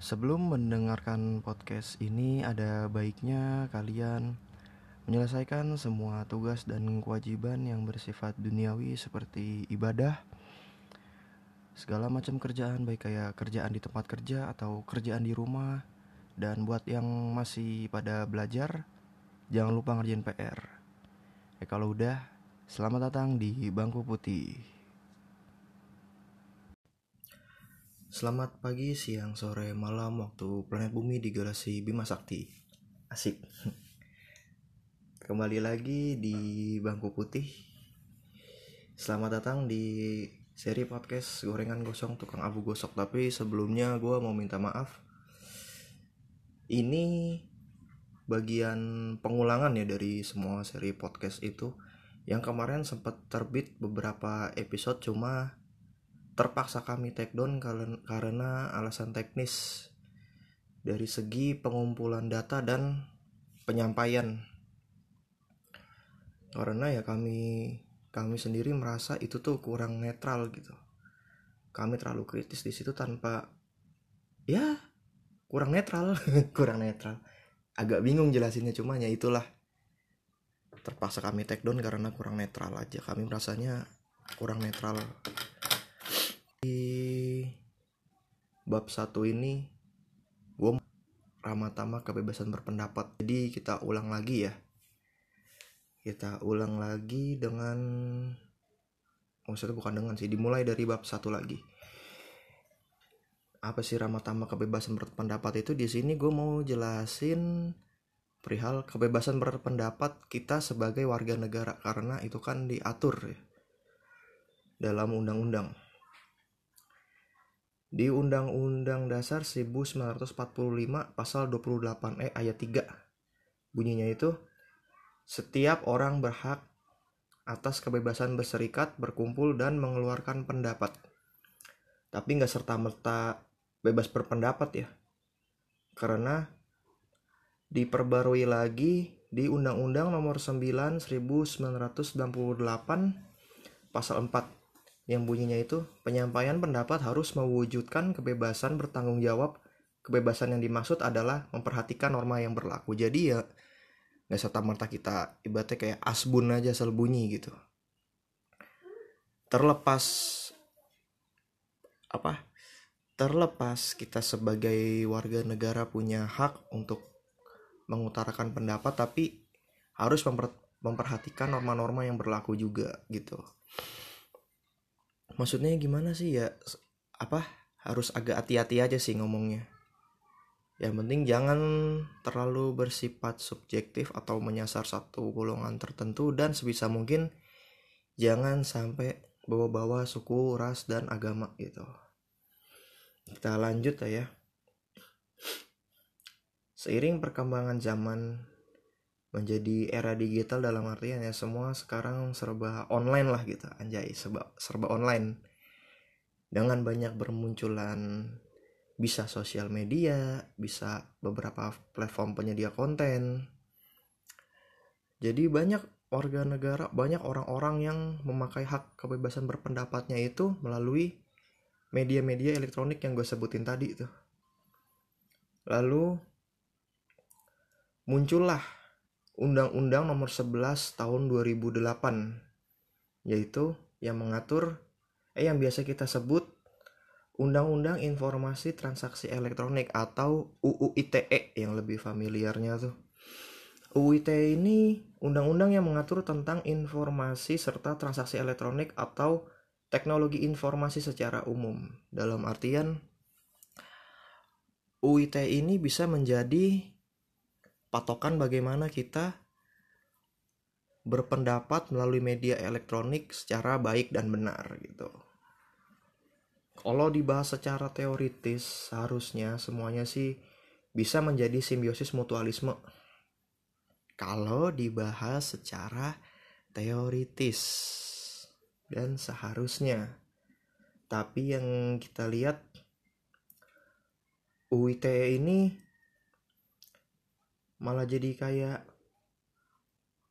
Sebelum mendengarkan podcast ini, ada baiknya kalian menyelesaikan semua tugas dan kewajiban yang bersifat duniawi seperti ibadah, segala macam kerjaan, baik kayak kerjaan di tempat kerja atau kerjaan di rumah. Dan buat yang masih pada belajar, jangan lupa ngerjain PR. Ya kalau udah, selamat datang di Bangku Putih. Selamat pagi, siang, sore, malam waktu planet bumi di galaksi Bima Sakti. Asik. Kembali lagi di Bangku Putih. Selamat datang di seri podcast Gorengan Gosong Tukang Abu Gosok. Tapi sebelumnya gue mau minta maaf. Ini bagian pengulangan ya dari semua seri podcast itu. Yang kemarin sempat terbit beberapa episode cuma terpaksa kami take down karena alasan teknis dari segi pengumpulan data dan penyampaian. Karena ya kami kami sendiri merasa itu tuh kurang netral gitu. Kami terlalu kritis di situ tanpa ya kurang netral kurang netral. Agak bingung jelasinnya cuma ya itulah. Terpaksa kami take down karena kurang netral aja. Kami merasanya kurang netral bab satu ini gue ramatama kebebasan berpendapat. Jadi kita ulang lagi ya. Kita ulang lagi dengan maksudnya bukan dengan sih dimulai dari bab satu lagi. Apa sih ramatama kebebasan berpendapat itu? Di sini gue mau jelasin perihal kebebasan berpendapat kita sebagai warga negara. Karena itu kan diatur ya dalam undang-undang di Undang-Undang Dasar 1945 pasal 28E ayat 3. Bunyinya itu setiap orang berhak atas kebebasan berserikat, berkumpul dan mengeluarkan pendapat. Tapi nggak serta-merta bebas berpendapat ya. Karena diperbarui lagi di Undang-Undang Nomor 9 1998 pasal 4 yang bunyinya itu penyampaian pendapat harus mewujudkan kebebasan bertanggung jawab. Kebebasan yang dimaksud adalah memperhatikan norma yang berlaku. Jadi ya nggak serta merta kita ibaratnya kayak asbun aja asal bunyi gitu. Terlepas apa? Terlepas kita sebagai warga negara punya hak untuk mengutarakan pendapat tapi harus memper, memperhatikan norma-norma yang berlaku juga gitu maksudnya gimana sih ya apa harus agak hati-hati aja sih ngomongnya yang penting jangan terlalu bersifat subjektif atau menyasar satu golongan tertentu dan sebisa mungkin jangan sampai bawa-bawa suku, ras, dan agama gitu. Kita lanjut ya. Seiring perkembangan zaman menjadi era digital dalam artian ya semua sekarang serba online lah gitu anjay serba serba online. Dengan banyak bermunculan bisa sosial media bisa beberapa platform penyedia konten. Jadi banyak warga negara banyak orang-orang yang memakai hak kebebasan berpendapatnya itu melalui media-media elektronik yang gue sebutin tadi tuh. Lalu muncullah Undang-Undang Nomor 11 Tahun 2008 yaitu yang mengatur eh yang biasa kita sebut Undang-Undang Informasi Transaksi Elektronik atau UU ITE yang lebih familiarnya tuh. UU ITE ini undang-undang yang mengatur tentang informasi serta transaksi elektronik atau teknologi informasi secara umum. Dalam artian UU ITE ini bisa menjadi patokan bagaimana kita berpendapat melalui media elektronik secara baik dan benar gitu. Kalau dibahas secara teoritis, seharusnya semuanya sih bisa menjadi simbiosis mutualisme. Kalau dibahas secara teoritis dan seharusnya. Tapi yang kita lihat UITE ini malah jadi kayak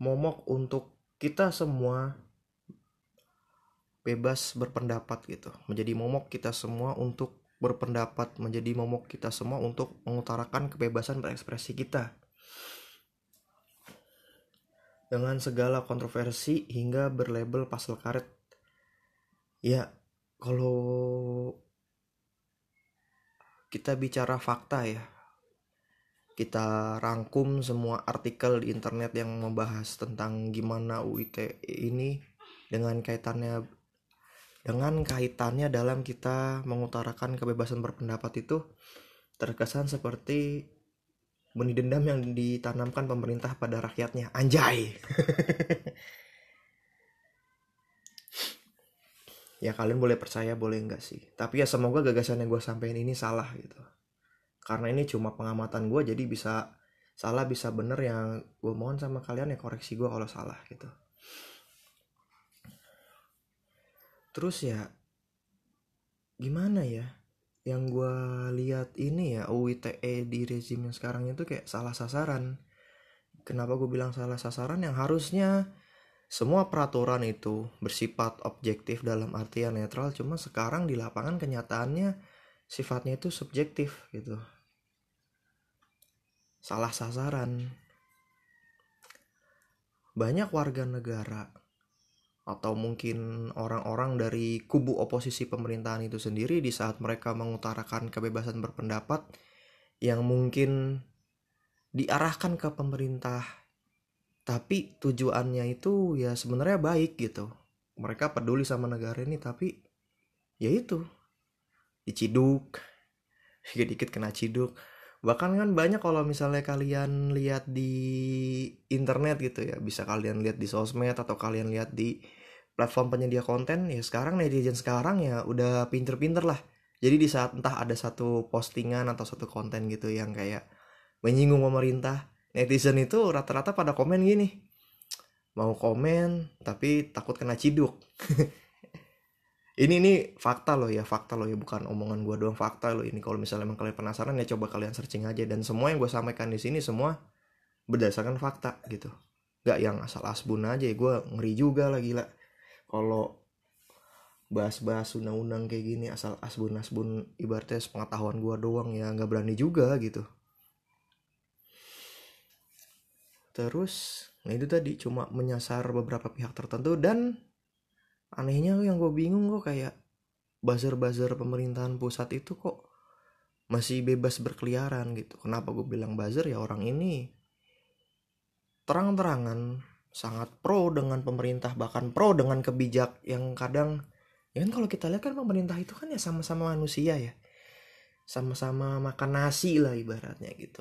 momok untuk kita semua bebas berpendapat gitu. Menjadi momok kita semua untuk berpendapat menjadi momok kita semua untuk mengutarakan kebebasan berekspresi kita. Dengan segala kontroversi hingga berlabel pasal karet. Ya kalau kita bicara fakta ya kita rangkum semua artikel di internet yang membahas tentang gimana UIT ini dengan kaitannya dengan kaitannya dalam kita mengutarakan kebebasan berpendapat itu terkesan seperti benih dendam yang ditanamkan pemerintah pada rakyatnya. Anjay. Ya kalian boleh percaya boleh enggak sih? Tapi ya semoga gagasan yang gue sampaikan ini salah gitu karena ini cuma pengamatan gue jadi bisa salah bisa bener yang gue mohon sama kalian ya koreksi gue kalau salah gitu. Terus ya gimana ya yang gue lihat ini ya UITE di rezim yang sekarang itu kayak salah sasaran. Kenapa gue bilang salah sasaran? Yang harusnya semua peraturan itu bersifat objektif dalam artian netral cuma sekarang di lapangan kenyataannya sifatnya itu subjektif gitu salah sasaran. Banyak warga negara atau mungkin orang-orang dari kubu oposisi pemerintahan itu sendiri di saat mereka mengutarakan kebebasan berpendapat yang mungkin diarahkan ke pemerintah tapi tujuannya itu ya sebenarnya baik gitu. Mereka peduli sama negara ini tapi ya itu diciduk dikit-dikit kena ciduk bahkan kan banyak kalau misalnya kalian lihat di internet gitu ya bisa kalian lihat di sosmed atau kalian lihat di platform penyedia konten ya sekarang netizen sekarang ya udah pinter-pinter lah. Jadi di saat entah ada satu postingan atau satu konten gitu yang kayak menyinggung pemerintah netizen itu rata-rata pada komen gini mau komen tapi takut kena ciduk ini ini fakta loh ya fakta loh ya. Bukan omongan gue doang fakta loh ini. Kalau misalnya emang kalian penasaran ya coba kalian searching aja. Dan semua yang gue sampaikan di sini semua berdasarkan fakta gitu. Nggak yang asal asbun aja ya. Gue ngeri juga lah gila. Kalau bahas-bahas undang-undang kayak gini asal asbun asbun ibaratnya pengetahuan gue doang ya nggak berani juga gitu. Terus nah itu tadi cuma menyasar beberapa pihak tertentu dan anehnya yang gue bingung kok kayak buzzer-buzzer pemerintahan pusat itu kok masih bebas berkeliaran gitu. Kenapa gue bilang buzzer? Ya orang ini terang-terangan sangat pro dengan pemerintah bahkan pro dengan kebijak yang kadang ya kan kalau kita lihat kan pemerintah itu kan ya sama-sama manusia ya. Sama-sama makan nasi lah ibaratnya gitu.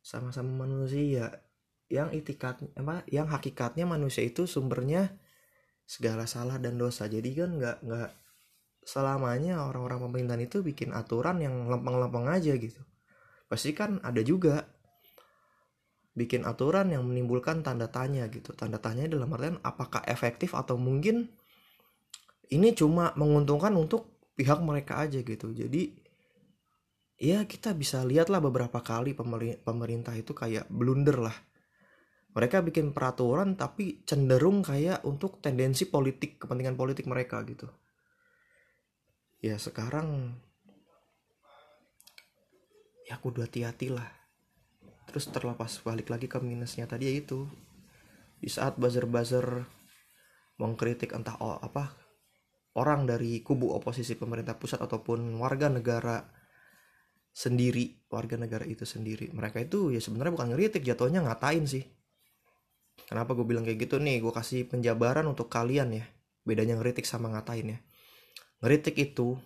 Sama-sama manusia. Yang itikat apa yang hakikatnya manusia itu sumbernya segala salah dan dosa. Jadi kan nggak nggak selamanya orang-orang pemerintahan itu bikin aturan yang lempeng-lempeng aja gitu. Pasti kan ada juga bikin aturan yang menimbulkan tanda tanya gitu. Tanda tanya dalam artian apakah efektif atau mungkin ini cuma menguntungkan untuk pihak mereka aja gitu. Jadi ya kita bisa lihatlah beberapa kali pemerintah itu kayak blunder lah mereka bikin peraturan tapi cenderung kayak untuk tendensi politik kepentingan politik mereka gitu. Ya sekarang ya kudu hati-hati lah. Terus terlepas balik lagi ke minusnya tadi yaitu di saat buzzer-buzzer mengkritik entah apa orang dari kubu oposisi pemerintah pusat ataupun warga negara sendiri warga negara itu sendiri mereka itu ya sebenarnya bukan ngeritik jatuhnya ngatain sih Kenapa gue bilang kayak gitu nih? Gue kasih penjabaran untuk kalian ya. Bedanya ngeritik sama ngatain ya. Ngeritik itu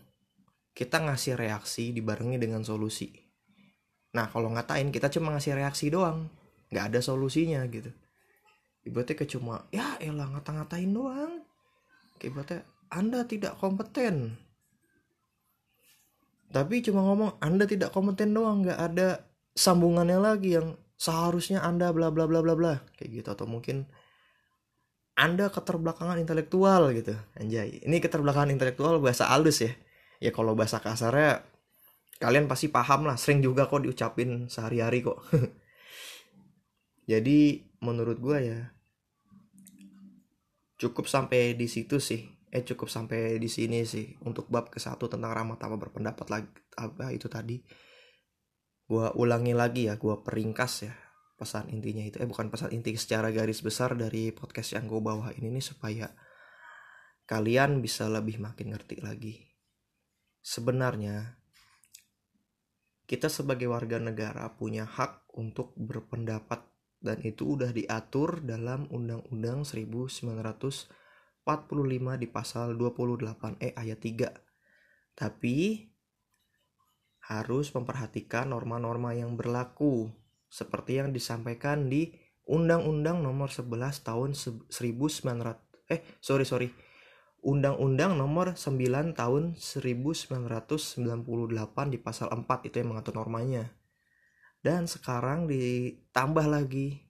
kita ngasih reaksi dibarengi dengan solusi. Nah kalau ngatain kita cuma ngasih reaksi doang. Gak ada solusinya gitu. Ibaratnya kayak cuma ya elah ngata-ngatain doang. Kayak ibaratnya Anda tidak kompeten. Tapi cuma ngomong Anda tidak kompeten doang. Gak ada sambungannya lagi yang seharusnya anda bla bla bla bla bla kayak gitu. Atau mungkin anda keterbelakangan intelektual gitu. Anjay. Ini keterbelakangan intelektual bahasa halus ya. Ya kalau bahasa kasarnya kalian pasti paham lah. Sering juga kok diucapin sehari-hari kok. Jadi menurut gue ya cukup sampai di situ sih. Eh cukup sampai di sini sih. Untuk bab ke satu tentang ramah tamah berpendapat lagi apa itu tadi gua ulangi lagi ya gua peringkas ya pesan intinya itu eh bukan pesan inti secara garis besar dari podcast yang gue bawa ini nih supaya kalian bisa lebih makin ngerti lagi sebenarnya kita sebagai warga negara punya hak untuk berpendapat dan itu udah diatur dalam Undang-Undang 1945 di pasal 28E ayat 3. Tapi harus memperhatikan norma-norma yang berlaku seperti yang disampaikan di Undang-Undang Nomor 11 Tahun 1900 eh sorry sorry. Undang-Undang Nomor 9 Tahun 1998 di pasal 4 itu yang mengatur normanya. Dan sekarang ditambah lagi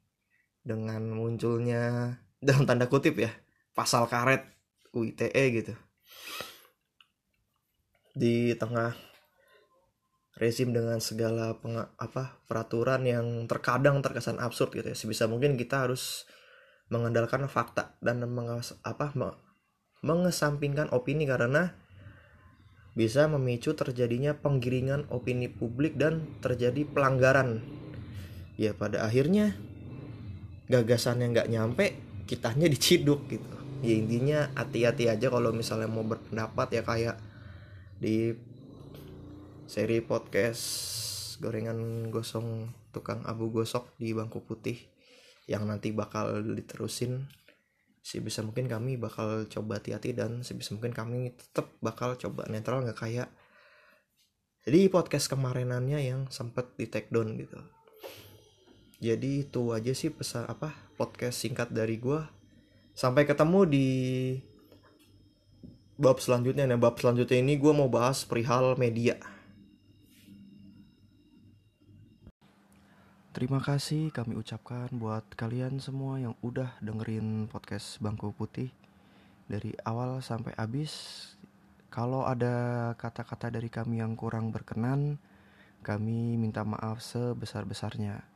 dengan munculnya dalam tanda kutip ya pasal karet UITE gitu. Di tengah rezim dengan segala peng, apa peraturan yang terkadang terkesan absurd gitu ya sebisa mungkin kita harus mengandalkan fakta dan mengas, apa mengesampingkan opini karena bisa memicu terjadinya penggiringan opini publik dan terjadi pelanggaran. Ya pada akhirnya gagasan yang nggak nyampe kitanya diciduk gitu. Ya intinya hati-hati aja kalau misalnya mau berpendapat ya kayak di seri podcast gorengan gosong tukang abu gosok di bangku putih yang nanti bakal diterusin. Sebisa mungkin kami bakal coba hati-hati dan sebisa mungkin kami tetap bakal coba netral nggak kayak jadi podcast kemarinannya yang sempat di take down gitu. Jadi itu aja sih pesan apa podcast singkat dari gue sampai ketemu di bab selanjutnya. Nah bab selanjutnya ini gue mau bahas perihal media Terima kasih kami ucapkan buat kalian semua yang udah dengerin podcast Bangku Putih dari awal sampai habis. Kalau ada kata-kata dari kami yang kurang berkenan, kami minta maaf sebesar-besarnya.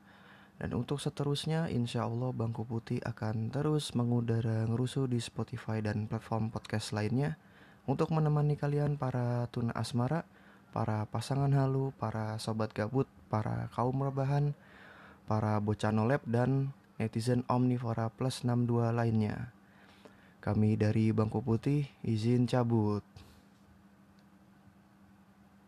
Dan untuk seterusnya, insya Allah Bangku Putih akan terus mengudara ngerusuh di Spotify dan platform podcast lainnya untuk menemani kalian para tuna asmara, para pasangan halu, para sobat gabut, para kaum rebahan, para bocah nolep dan netizen Omnivora Plus 62 lainnya. Kami dari Bangku Putih izin cabut.